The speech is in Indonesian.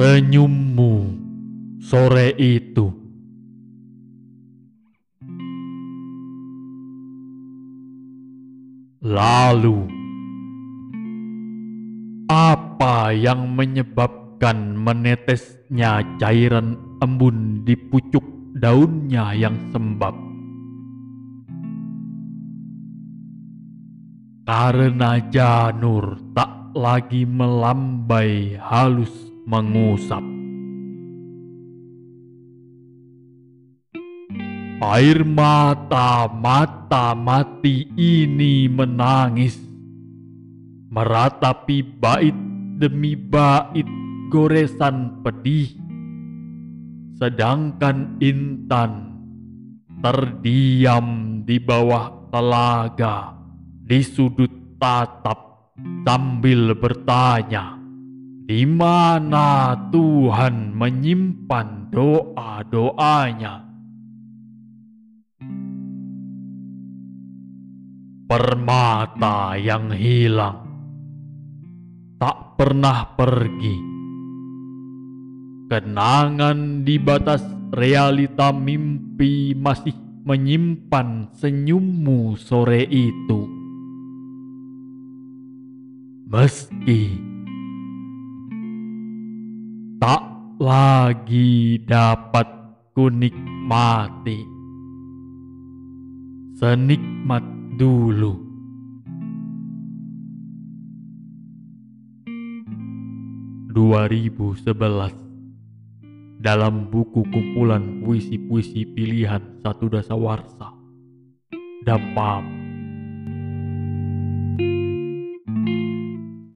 Senyummu sore itu. Lalu, apa yang menyebabkan menetesnya cairan embun di pucuk daunnya yang sembab? Karena janur tak lagi melambai halus mengusap. Air mata-mata mati ini menangis, meratapi bait demi bait goresan pedih, sedangkan intan terdiam di bawah telaga di sudut tatap sambil bertanya, di mana Tuhan menyimpan doa-doanya? Permata yang hilang tak pernah pergi. Kenangan di batas realita mimpi masih menyimpan senyummu sore itu. Meski tak lagi dapat kunikmati senikmat dulu. Dua ribu sebelas dalam buku kumpulan puisi-puisi pilihan satu dasawarsa. Dapap